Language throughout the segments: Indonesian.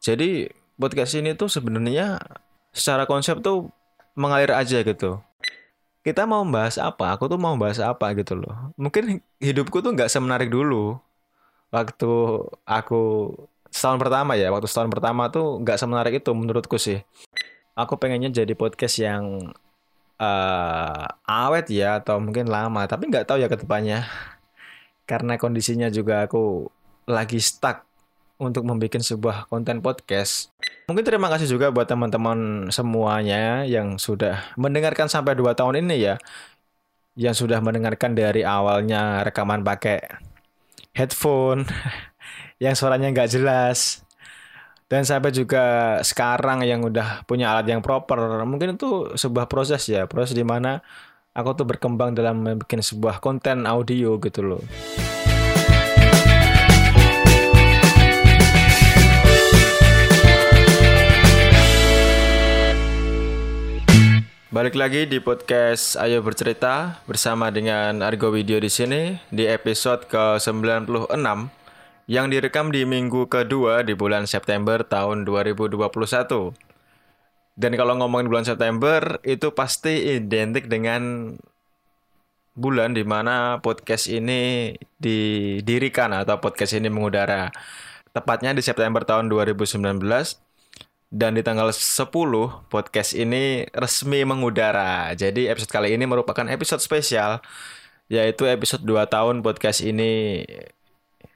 Jadi podcast ini tuh sebenarnya secara konsep tuh mengalir aja gitu. Kita mau membahas apa? Aku tuh mau membahas apa gitu loh. Mungkin hidupku tuh nggak semenarik dulu. Waktu aku setahun pertama ya, waktu setahun pertama tuh nggak semenarik itu menurutku sih. Aku pengennya jadi podcast yang uh, awet ya atau mungkin lama, tapi nggak tahu ya ke depannya. Karena kondisinya juga aku lagi stuck untuk membuat sebuah konten podcast. Mungkin terima kasih juga buat teman-teman semuanya yang sudah mendengarkan sampai 2 tahun ini ya. Yang sudah mendengarkan dari awalnya rekaman pakai headphone yang suaranya nggak jelas. Dan sampai juga sekarang yang udah punya alat yang proper. Mungkin itu sebuah proses ya. Proses di mana aku tuh berkembang dalam membuat sebuah konten audio gitu loh. Balik lagi di podcast Ayo Bercerita bersama dengan Argo Video di sini di episode ke-96 yang direkam di minggu kedua di bulan September tahun 2021. Dan kalau ngomongin bulan September itu pasti identik dengan bulan di mana podcast ini didirikan atau podcast ini mengudara. Tepatnya di September tahun 2019 dan di tanggal 10 podcast ini resmi mengudara. Jadi episode kali ini merupakan episode spesial yaitu episode 2 tahun podcast ini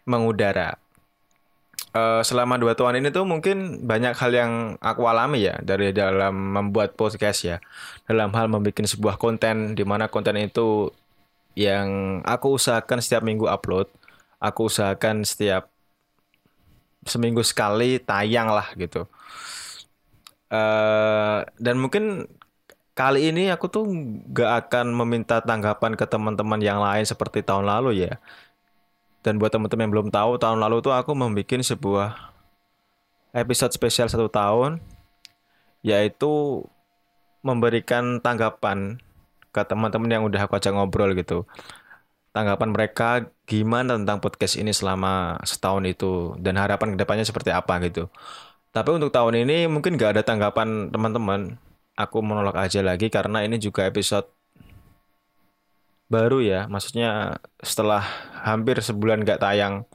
mengudara. Uh, selama dua tahun ini tuh mungkin banyak hal yang aku alami ya dari dalam membuat podcast ya dalam hal membuat sebuah konten di mana konten itu yang aku usahakan setiap minggu upload aku usahakan setiap seminggu sekali tayang lah gitu Uh, dan mungkin kali ini aku tuh gak akan meminta tanggapan ke teman-teman yang lain seperti tahun lalu ya. Dan buat teman-teman yang belum tahu, tahun lalu tuh aku membuat sebuah episode spesial satu tahun, yaitu memberikan tanggapan ke teman-teman yang udah aku ajak ngobrol gitu. Tanggapan mereka gimana tentang podcast ini selama setahun itu dan harapan ke depannya seperti apa gitu. Tapi untuk tahun ini mungkin gak ada tanggapan teman-teman. Aku menolak aja lagi karena ini juga episode baru ya. Maksudnya setelah hampir sebulan gak tayang.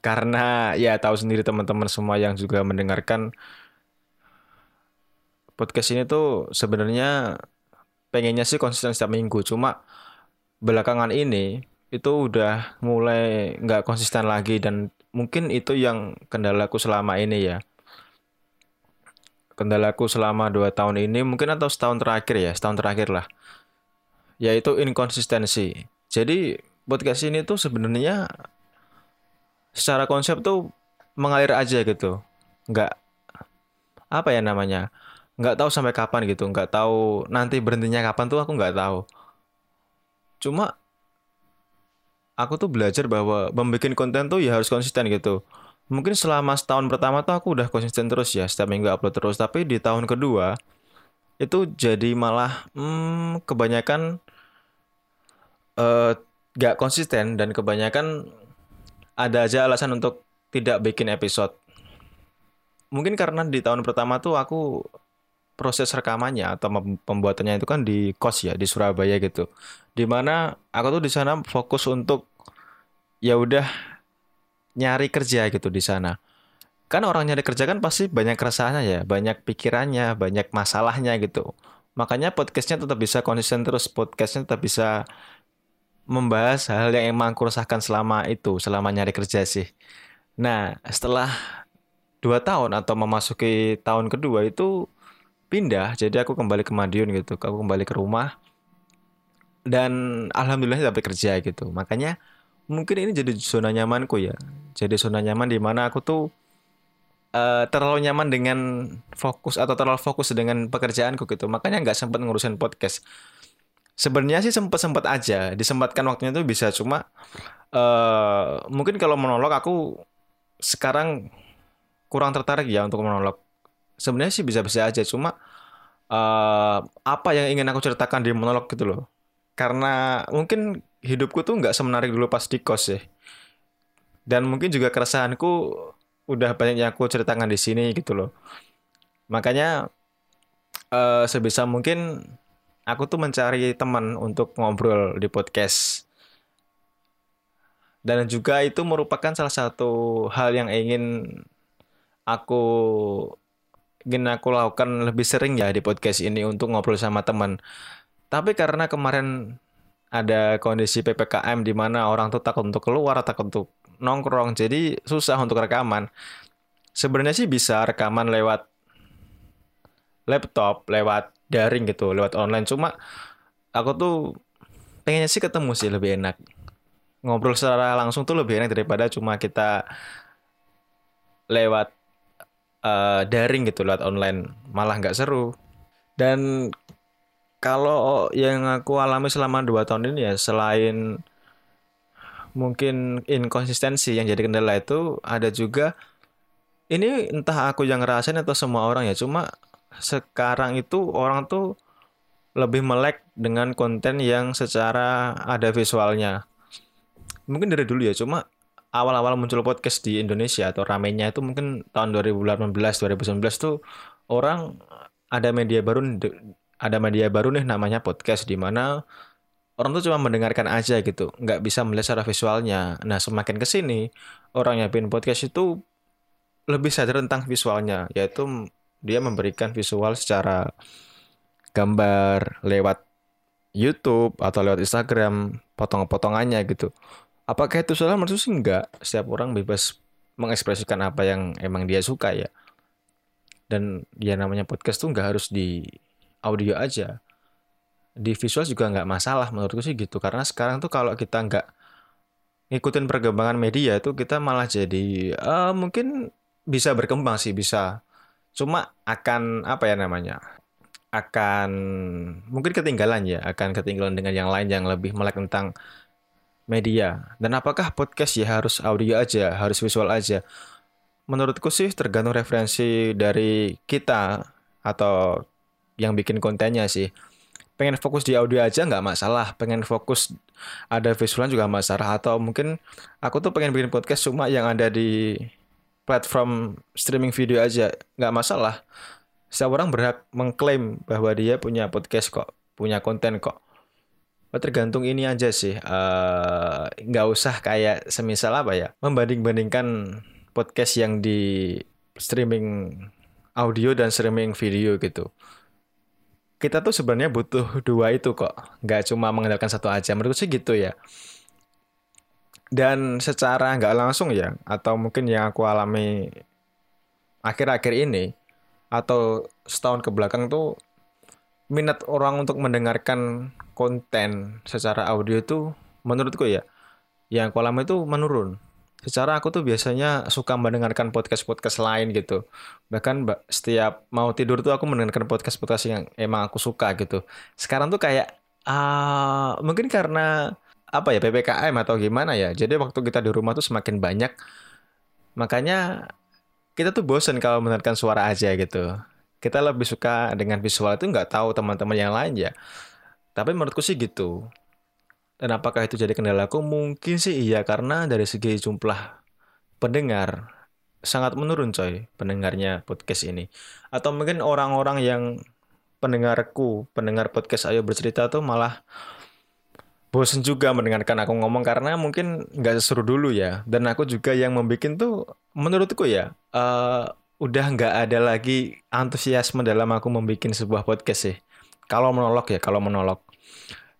Karena ya tahu sendiri teman-teman semua yang juga mendengarkan podcast ini tuh sebenarnya pengennya sih konsisten setiap minggu. Cuma belakangan ini itu udah mulai nggak konsisten lagi dan mungkin itu yang kendalaku selama ini ya. Kendalaku selama dua tahun ini mungkin atau setahun terakhir ya setahun terakhir lah. Yaitu inkonsistensi. Jadi podcast ini tuh sebenarnya secara konsep tuh mengalir aja gitu. Nggak apa ya namanya nggak tahu sampai kapan gitu. Nggak tahu nanti berhentinya kapan tuh aku nggak tahu. Cuma aku tuh belajar bahwa membuat konten tuh ya harus konsisten gitu. Mungkin selama setahun pertama tuh aku udah konsisten terus ya, setiap minggu upload terus. Tapi di tahun kedua itu jadi malah hmm, kebanyakan uh, gak konsisten dan kebanyakan ada aja alasan untuk tidak bikin episode. Mungkin karena di tahun pertama tuh aku proses rekamannya atau pembuatannya itu kan di kos ya di Surabaya gitu. Di mana aku tuh di sana fokus untuk ya udah nyari kerja gitu di sana. Kan orang nyari kerja kan pasti banyak keresahannya ya, banyak pikirannya, banyak masalahnya gitu. Makanya podcastnya tetap bisa konsisten terus, podcastnya tetap bisa membahas hal yang emang aku rasakan selama itu, selama nyari kerja sih. Nah, setelah dua tahun atau memasuki tahun kedua itu pindah jadi aku kembali ke Madiun gitu. Aku kembali ke rumah. Dan alhamdulillah dapat kerja gitu. Makanya mungkin ini jadi zona nyamanku ya. Jadi zona nyaman di mana aku tuh uh, terlalu nyaman dengan fokus atau terlalu fokus dengan pekerjaanku gitu. Makanya nggak sempat ngurusin podcast. Sebenarnya sih sempat sempat aja. Disempatkan waktunya tuh bisa cuma uh, mungkin kalau monolog aku sekarang kurang tertarik ya untuk monolog sebenarnya sih bisa-bisa aja cuma uh, apa yang ingin aku ceritakan di monolog gitu loh karena mungkin hidupku tuh nggak semenarik dulu pas di kos ya dan mungkin juga keresahanku udah banyak yang aku ceritakan di sini gitu loh. Makanya uh, sebisa mungkin aku tuh mencari teman untuk ngobrol di podcast. Dan juga itu merupakan salah satu hal yang ingin aku ingin aku lakukan lebih sering ya di podcast ini untuk ngobrol sama teman. Tapi karena kemarin ada kondisi PPKM di mana orang tuh takut untuk keluar, takut untuk nongkrong, jadi susah untuk rekaman. Sebenarnya sih bisa rekaman lewat laptop, lewat daring gitu, lewat online. Cuma aku tuh pengennya sih ketemu sih lebih enak. Ngobrol secara langsung tuh lebih enak daripada cuma kita lewat uh, daring gitu, lewat online. Malah nggak seru. Dan kalau yang aku alami selama dua tahun ini ya, selain mungkin inkonsistensi yang jadi kendala itu ada juga ini entah aku yang ngerasain atau semua orang ya cuma sekarang itu orang tuh lebih melek dengan konten yang secara ada visualnya. Mungkin dari dulu ya, cuma awal-awal muncul podcast di Indonesia atau ramenya itu mungkin tahun 2018 2019 tuh orang ada media baru ada media baru nih namanya podcast di mana orang tuh cuma mendengarkan aja gitu, nggak bisa melihat secara visualnya. Nah, semakin ke sini orang yang bikin podcast itu lebih sadar tentang visualnya, yaitu dia memberikan visual secara gambar lewat YouTube atau lewat Instagram potong-potongannya gitu. Apakah itu salah? Menurut sih enggak. Setiap orang bebas mengekspresikan apa yang emang dia suka ya. Dan ya namanya podcast tuh nggak harus di audio aja. Di visual juga nggak masalah menurutku sih gitu. Karena sekarang tuh kalau kita nggak ngikutin perkembangan media tuh kita malah jadi uh, mungkin bisa berkembang sih bisa Cuma akan apa ya namanya? Akan mungkin ketinggalan ya, akan ketinggalan dengan yang lain yang lebih melek tentang media. Dan apakah podcast ya harus audio aja, harus visual aja? Menurutku sih tergantung referensi dari kita atau yang bikin kontennya sih. Pengen fokus di audio aja nggak masalah, pengen fokus ada visual juga masalah atau mungkin aku tuh pengen bikin podcast cuma yang ada di platform streaming video aja nggak masalah setiap orang berhak mengklaim bahwa dia punya podcast kok punya konten kok tergantung ini aja sih. Eh, nggak uh, usah kayak semisal apa ya membanding-bandingkan podcast yang di streaming audio dan streaming video gitu. Kita tuh sebenarnya butuh dua itu kok. Nggak cuma mengandalkan satu aja. Menurut sih gitu ya. Dan secara nggak langsung ya, atau mungkin yang aku alami akhir-akhir ini, atau setahun ke belakang tuh, minat orang untuk mendengarkan konten secara audio itu menurutku ya, yang aku alami itu menurun. Secara aku tuh biasanya suka mendengarkan podcast-podcast lain gitu. Bahkan setiap mau tidur tuh aku mendengarkan podcast-podcast yang emang aku suka gitu. Sekarang tuh kayak uh, mungkin karena apa ya PPKM atau gimana ya. Jadi waktu kita di rumah tuh semakin banyak. Makanya kita tuh bosen kalau mendengarkan suara aja gitu. Kita lebih suka dengan visual itu nggak tahu teman-teman yang lain ya. Tapi menurutku sih gitu. Dan apakah itu jadi kendalaku? Mungkin sih iya karena dari segi jumlah pendengar sangat menurun coy pendengarnya podcast ini. Atau mungkin orang-orang yang pendengarku, pendengar podcast Ayo Bercerita tuh malah bosen juga mendengarkan aku ngomong karena mungkin nggak seru dulu ya dan aku juga yang membuat tuh menurutku ya uh, udah nggak ada lagi antusiasme dalam aku membuat sebuah podcast sih. Kalau menolok ya kalau menolok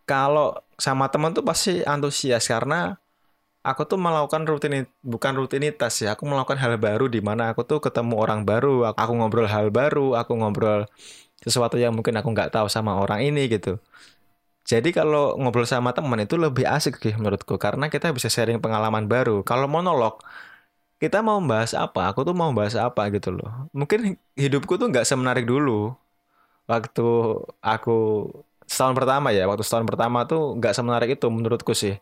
kalau sama teman tuh pasti antusias karena aku tuh melakukan rutin bukan rutinitas ya aku melakukan hal baru di mana aku tuh ketemu orang baru aku ngobrol hal baru aku ngobrol sesuatu yang mungkin aku nggak tahu sama orang ini gitu. Jadi kalau ngobrol sama teman itu lebih asik sih menurutku karena kita bisa sharing pengalaman baru. Kalau monolog kita mau membahas apa? Aku tuh mau membahas apa gitu loh. Mungkin hidupku tuh nggak semenarik dulu waktu aku setahun pertama ya. Waktu setahun pertama tuh nggak semenarik itu menurutku sih.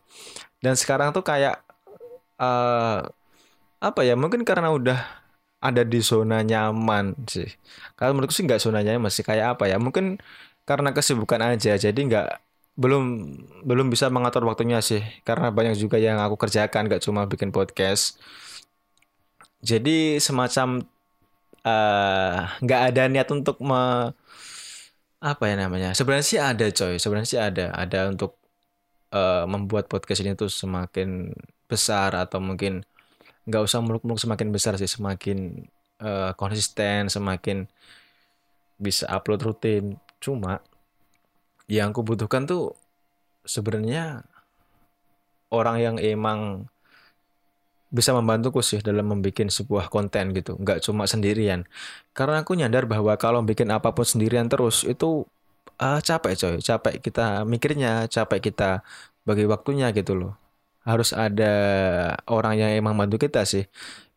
Dan sekarang tuh kayak uh, apa ya? Mungkin karena udah ada di zona nyaman sih. Kalau menurutku sih nggak zona nyaman masih kayak apa ya? Mungkin karena kesibukan aja jadi nggak belum belum bisa mengatur waktunya sih karena banyak juga yang aku kerjakan gak cuma bikin podcast jadi semacam eh, nggak uh, ada niat untuk me, apa ya namanya sebenarnya sih ada coy sebenarnya sih ada ada untuk uh, membuat podcast ini tuh semakin besar atau mungkin nggak usah muluk-muluk semakin besar sih semakin uh, konsisten semakin bisa upload rutin. Cuma yang aku butuhkan tuh sebenarnya orang yang emang bisa membantuku sih dalam membuat sebuah konten gitu nggak cuma sendirian. Karena aku nyadar bahwa kalau bikin apa pun sendirian terus itu uh, capek coy capek kita mikirnya capek kita bagi waktunya gitu loh. Harus ada orang yang emang bantu kita sih.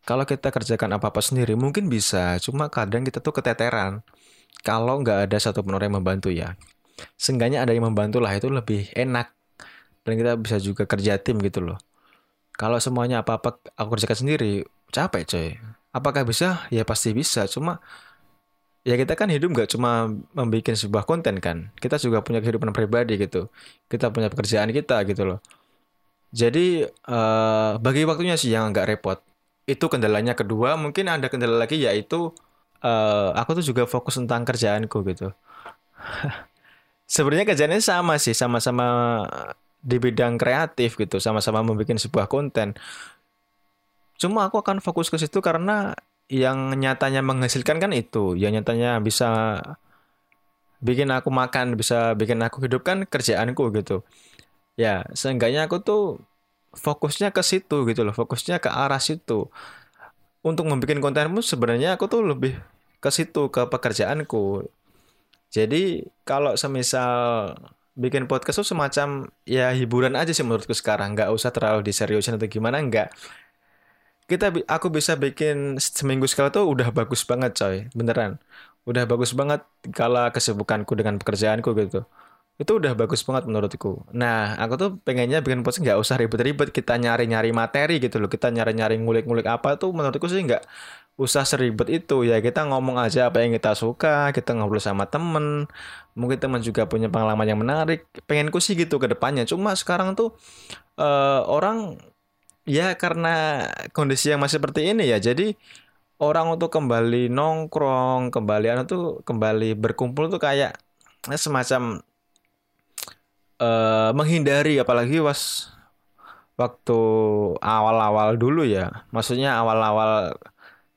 Kalau kita kerjakan apa-apa sendiri mungkin bisa cuma kadang kita tuh keteteran. Kalau nggak ada satu orang yang membantu ya. Seenggaknya ada yang membantu lah itu lebih enak. Dan kita bisa juga kerja tim gitu loh kalau semuanya apa-apa aku kerjakan sendiri, capek coy. Apakah bisa? Ya pasti bisa. Cuma ya kita kan hidup nggak cuma membuat sebuah konten kan. Kita juga punya kehidupan pribadi gitu. Kita punya pekerjaan kita gitu loh. Jadi uh, bagi waktunya sih yang nggak repot. Itu kendalanya kedua. Mungkin ada kendala lagi yaitu uh, aku tuh juga fokus tentang kerjaanku gitu. Sebenarnya kerjaannya sama sih, sama-sama di bidang kreatif gitu sama-sama membuat sebuah konten. Cuma aku akan fokus ke situ karena yang nyatanya menghasilkan kan itu. Yang nyatanya bisa bikin aku makan bisa bikin aku hidup kan kerjaanku gitu. Ya seenggaknya aku tuh fokusnya ke situ gitu loh fokusnya ke arah situ. Untuk membuat kontenmu sebenarnya aku tuh lebih ke situ ke pekerjaanku. Jadi kalau semisal bikin podcast tuh semacam ya hiburan aja sih menurutku sekarang. Nggak usah terlalu diseriusin atau gimana nggak. Kita aku bisa bikin seminggu sekali tuh udah bagus banget coy. Beneran. Udah bagus banget kalau kesibukanku dengan pekerjaanku gitu. Itu udah bagus banget menurutku. Nah aku tuh pengennya bikin podcast nggak usah ribet-ribet. Kita nyari-nyari materi gitu loh. Kita nyari-nyari ngulik-ngulik apa tuh menurutku sih nggak usah seribet itu. Ya kita ngomong aja apa yang kita suka kita ngobrol sama temen. Mungkin teman juga punya pengalaman yang menarik. Pengenku sih gitu ke depannya. Cuma sekarang tuh uh, orang ya karena kondisi yang masih seperti ini ya. Jadi orang untuk kembali nongkrong kembali anu tuh kembali berkumpul tuh kayak ya, semacam uh, menghindari. Apalagi was waktu awal-awal dulu ya. Maksudnya awal-awal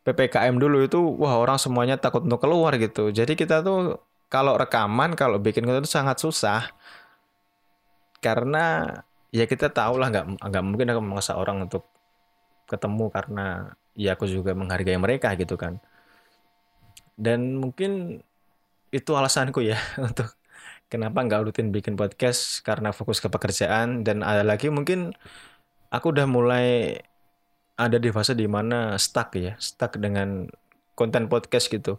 PPKM dulu itu wah orang semuanya takut untuk keluar gitu. Jadi kita tuh kalau rekaman kalau bikin konten itu sangat susah. Karena ya kita tahu lah nggak nggak mungkin aku memaksa orang untuk ketemu karena ya aku juga menghargai mereka gitu kan. Dan mungkin itu alasanku ya untuk kenapa nggak rutin bikin podcast karena fokus ke pekerjaan dan ada lagi mungkin aku udah mulai ada di fase di mana stuck ya, stuck dengan konten podcast gitu.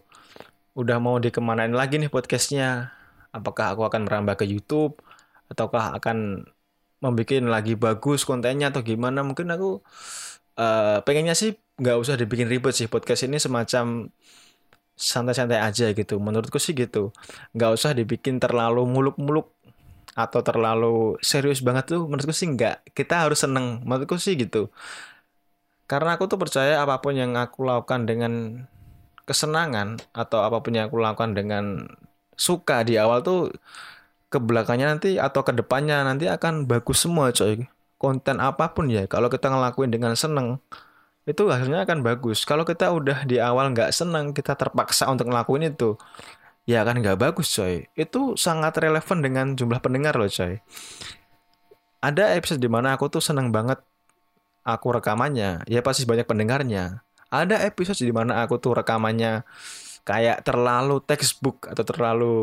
Udah mau dikemanain lagi nih podcastnya? Apakah aku akan merambah ke YouTube? Ataukah akan membuat lagi bagus kontennya atau gimana? Mungkin aku uh, pengennya sih nggak usah dibikin ribet sih podcast ini semacam santai-santai aja gitu. Menurutku sih gitu. Nggak usah dibikin terlalu muluk-muluk atau terlalu serius banget tuh menurutku sih nggak kita harus seneng menurutku sih gitu karena aku tuh percaya apa pun yang aku lakukan dengan kesenangan atau apa pun yang aku lakukan dengan suka di awal tuh ke belakangnya nanti atau ke depannya nanti akan bagus semua coy. Konten apa pun ya kalau kita ngelakuin dengan seneng itu hasilnya akan bagus. Kalau kita udah di awal nggak seneng kita terpaksa untuk ngelakuin itu ya kan nggak bagus coy. Itu sangat relevan dengan jumlah pendengar loh coy. Ada episode di mana aku tuh seneng banget aku rekamannya, ya pasti banyak pendengarnya. Ada episode di mana aku tuh rekamannya kayak terlalu textbook atau terlalu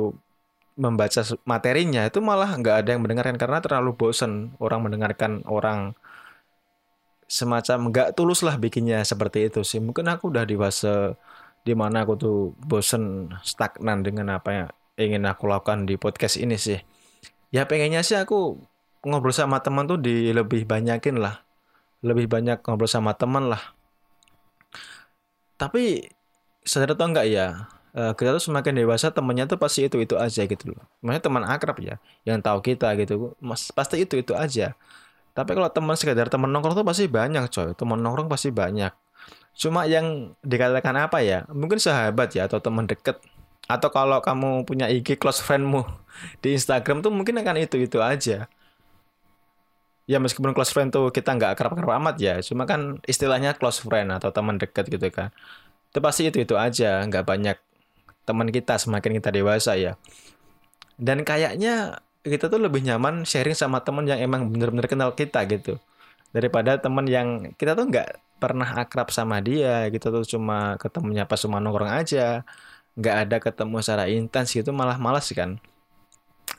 membaca materinya itu malah nggak ada yang mendengarkan karena terlalu bosen orang mendengarkan orang semacam nggak tulus lah bikinnya seperti itu sih. Mungkin aku udah di fase di mana aku tuh bosen stagnan dengan apa yang ingin aku lakukan di podcast ini sih. Ya pengennya sih aku ngobrol sama teman tuh di lebih banyakin lah lebih banyak ngobrol sama teman lah. Tapi sadar atau enggak ya uh, kita tuh semakin dewasa temennya tuh pasti itu itu aja gitu loh. Maksudnya teman akrab ya yang tahu kita gitu mas pasti itu itu aja. Tapi kalau teman sekedar teman nongkrong tuh pasti banyak coy. Teman nongkrong pasti banyak. Cuma yang dikatakan apa ya mungkin sahabat ya atau teman deket. Atau kalau kamu punya IG close friendmu di Instagram tuh mungkin akan itu itu aja ya meskipun close friend tuh kita nggak kerap-kerap amat ya cuma kan istilahnya close friend atau teman dekat gitu kan. Itu pasti itu itu aja nggak banyak teman kita semakin kita dewasa ya. Dan kayaknya kita tuh lebih nyaman sharing sama teman yang emang bener-bener kenal kita gitu. Daripada teman yang kita tuh nggak pernah akrab sama dia gitu tuh cuma ketemunya pas cuma nongkrong aja. Nggak ada ketemu secara intens gitu malah malas kan.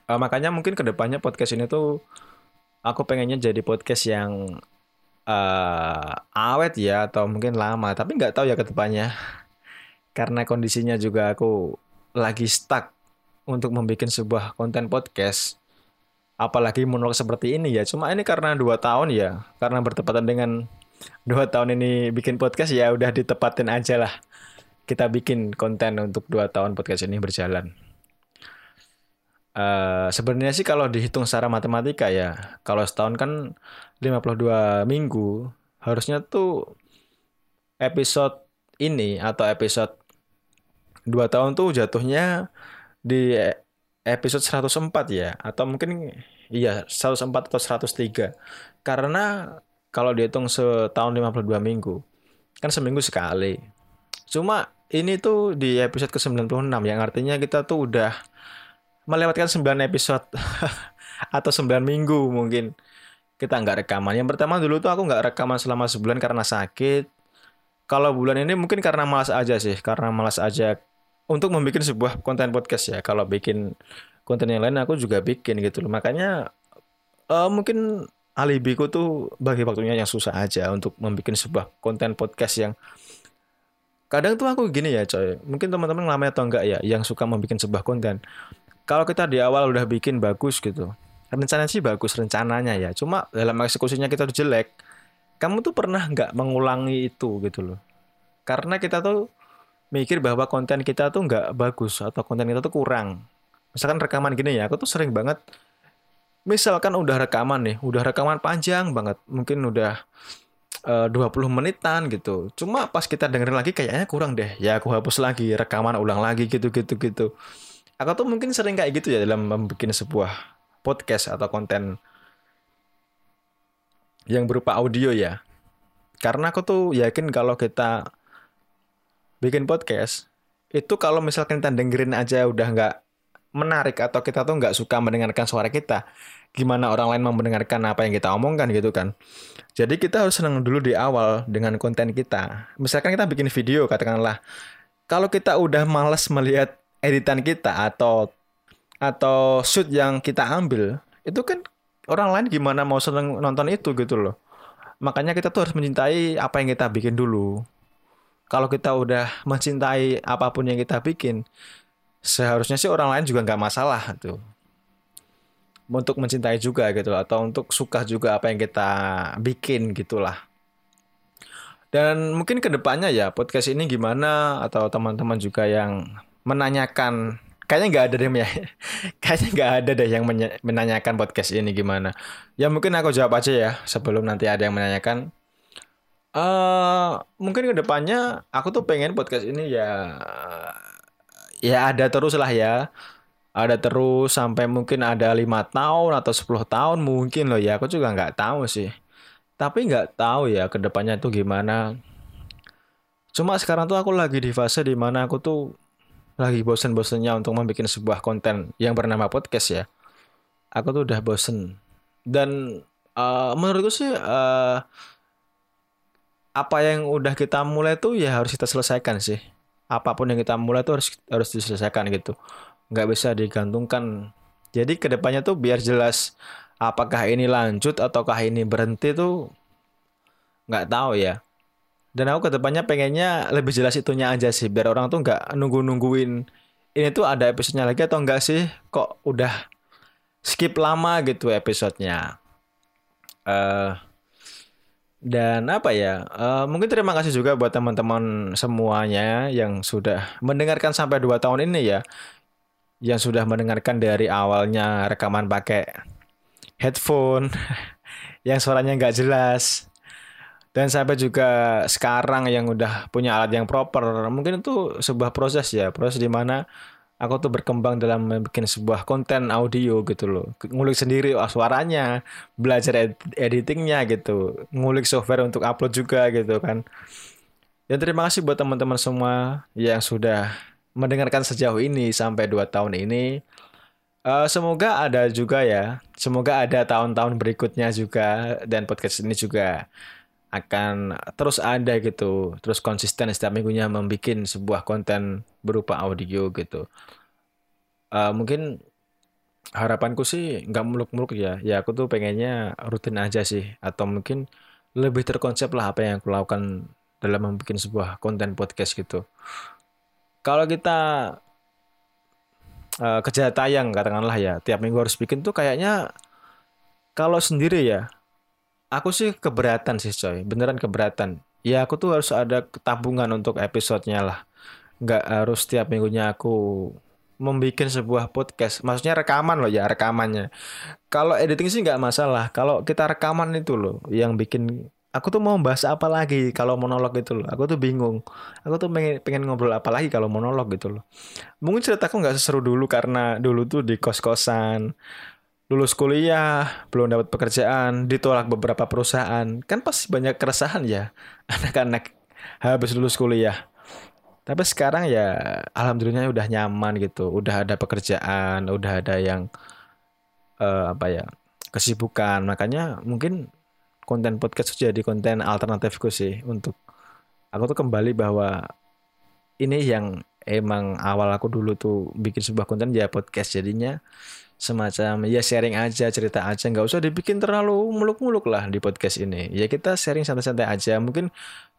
Uh, makanya mungkin ke depannya podcast ini tuh aku pengennya jadi podcast yang uh, awet ya atau mungkin lama tapi nggak tahu ya ke depannya karena kondisinya juga aku lagi stuck untuk membuat sebuah konten podcast. Apalagi menolak seperti ini ya. Cuma ini karena dua tahun ya. Karena bertepatan dengan dua tahun ini bikin podcast ya udah ditepatin aja lah. Kita bikin konten untuk dua tahun podcast ini berjalan. Uh, sebenarnya sih kalau dihitung secara matematika ya, kalau setahun kan 52 minggu, harusnya tuh episode ini atau episode dua tahun tuh jatuhnya di episode 104 ya, atau mungkin iya 104 atau 103. Karena kalau dihitung setahun 52 minggu kan seminggu sekali cuma ini tuh di episode ke-96 yang artinya kita tuh udah melewatkan 9 episode atau 9 minggu mungkin kita nggak rekaman. Yang pertama dulu tuh aku nggak rekaman selama sebulan karena sakit. Kalau bulan ini mungkin karena malas aja sih, karena malas aja untuk membuat sebuah konten podcast ya. Kalau bikin konten yang lain aku juga bikin gitu loh. Makanya uh, mungkin alibiku tuh bagi waktunya yang susah aja untuk membuat sebuah konten podcast yang kadang tuh aku gini ya coy mungkin teman-teman lama atau enggak ya yang suka membuat sebuah konten kalau kita di awal udah bikin bagus gitu rencana sih bagus rencananya ya cuma dalam eksekusinya kita jelek kamu tuh pernah nggak mengulangi itu gitu loh karena kita tuh mikir bahwa konten kita tuh nggak bagus atau konten kita tuh kurang misalkan rekaman gini ya aku tuh sering banget misalkan udah rekaman nih, udah rekaman panjang banget, mungkin udah eh, uh, 20 menitan gitu. Cuma pas kita dengerin lagi kayaknya kurang deh. Ya aku hapus lagi, rekaman ulang lagi gitu gitu gitu. Aku tuh mungkin sering kayak gitu ya dalam membuat sebuah podcast atau konten yang berupa audio ya. Karena aku tuh yakin kalau kita bikin podcast itu kalau misalkan kita dengerin aja udah nggak menarik atau kita tuh nggak suka mendengarkan suara kita, gimana orang lain mau mendengarkan apa yang kita omongkan gitu kan. Jadi kita harus senang dulu di awal dengan konten kita. Misalkan kita bikin video katakanlah, kalau kita udah males melihat editan kita atau atau shoot yang kita ambil, itu kan orang lain gimana mau seneng nonton itu gitu loh. Makanya kita tuh harus mencintai apa yang kita bikin dulu. Kalau kita udah mencintai apa pun yang kita bikin, seharusnya sih orang lain juga nggak masalah tuh untuk mencintai juga gitu atau untuk suka juga apa yang kita bikin gitulah dan mungkin ke depannya ya podcast ini gimana atau teman-teman juga yang menanyakan kayaknya nggak ada deh ya kayaknya nggak ada deh yang menanyakan podcast ini gimana. Ya mungkin aku jawab aja ya sebelum nanti ada yang menanyakan. Uh, mungkin ke depannya aku tuh pengen podcast ini ya ya ada terus lah ya. Ada terus sampai mungkin ada lima tahun atau 10 tahun mungkin loh ya. Aku juga nggak tahu sih. Tapi nggak tahu ya ke depannya tuh gimana. Cuma sekarang tuh aku lagi di fase di mana aku tuh lagi bosen-bosennya untuk membuat sebuah konten yang bernama podcast ya. Aku tuh udah bosen. Dan uh, menurutku sih uh, apa yang udah kita mulai tuh ya harus kita selesaikan sih. Apa pun yang kita mulai tuh harus harus diselesaikan gitu. Nggak bisa digantungkan. Jadi ke depannya tuh biar jelas apakah ini lanjut ataukah ini berhenti tuh nggak tahu ya dan aku ke depannya pengennya lebih jelas itunya aja sih biar orang tuh nggak nunggu nungguin ini tuh ada episodenya lagi atau enggak sih kok udah skip lama gitu episodenya uh, dan apa ya, uh, mungkin terima kasih juga buat teman-teman semuanya yang sudah mendengarkan sampai 2 tahun ini ya. Yang sudah mendengarkan dari awalnya rekaman pakai headphone yang suaranya nggak jelas. Dan sampai juga sekarang yang udah punya alat yang proper mungkin itu sebuah proses ya. Proses di mana aku tuh berkembang dalam bikin sebuah konten audio gitu loh. Ngulik sendiri oh, suaranya belajar ed editingnya gitu. Ngulik software untuk upload juga gitu kan. Dan terima kasih buat teman-teman semua yang sudah mendengarkan sejauh ini sampai dua tahun ini. Uh, semoga ada juga ya. Semoga ada tahun-tahun berikutnya juga dan podcast ini juga akan terus ada gitu, terus konsisten setiap minggunya membuat sebuah konten berupa audio gitu. Uh, mungkin harapanku sih nggak muluk-muluk ya. Ya aku tuh pengennya rutin aja sih, atau mungkin lebih terkonsep lah apa yang aku lakukan dalam membuat sebuah konten podcast gitu. Kalau kita uh, kerja tayang katakanlah ya tiap minggu harus bikin tuh kayaknya kalau sendiri ya aku sih keberatan sih coy beneran keberatan ya aku tuh harus ada tabungan untuk episodenya lah nggak harus tiap minggunya aku membuat sebuah podcast maksudnya rekaman loh ya rekamannya kalau editing sih nggak masalah kalau kita rekaman itu loh yang bikin aku tuh mau bahas apa lagi kalau monolog gitu loh. Aku tuh bingung. Aku tuh pengen, pengen ngobrol apa lagi kalau monolog gitu loh. Mungkin ceritaku nggak seseru dulu karena dulu tuh di kos-kosan. Lulus kuliah, belum dapat pekerjaan, ditolak beberapa perusahaan. Kan pasti banyak keresahan ya anak-anak habis lulus kuliah. Tapi sekarang ya alhamdulillah udah nyaman gitu. Udah ada pekerjaan, udah ada yang uh, apa ya kesibukan. Makanya mungkin konten podcast jadi konten alternatifku sih untuk aku tuh kembali bahwa ini yang emang awal aku dulu tuh bikin sebuah konten ya podcast jadinya. Semacam ya sharing aja cerita aja. Nggak usah dibikin terlalu muluk-muluk lah di podcast ini. Ya kita sharing santai-santai aja. Mungkin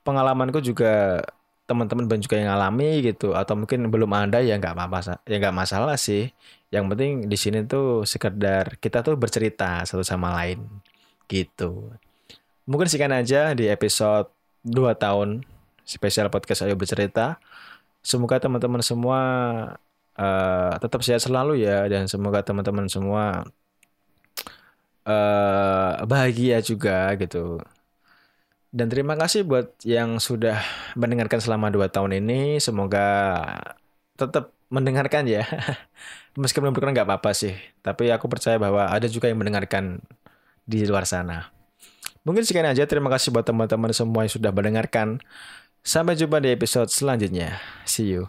pengalamanku juga teman-teman banyak juga yang alami gitu. Atau mungkin belum ada ya nggak apa-apa ya nggak masalah sih. Yang penting di sini tuh sekedar kita tuh bercerita satu sama lain gitu. Mungkin sekian aja di episode 2 tahun spesial podcast Ayo Bercerita. Semoga teman-teman semua uh, tetap sehat selalu ya dan semoga teman-teman semua uh, bahagia juga gitu. Dan terima kasih buat yang sudah mendengarkan selama 2 tahun ini. Semoga tetap mendengarkan ya. Meskipun berkurang nggak apa-apa sih. Tapi aku percaya bahwa ada juga yang mendengarkan di luar sana. Mungkin sekian aja. Terima kasih buat teman-teman semua yang sudah mendengarkan. Sampai jumpa di episode selanjutnya. See you.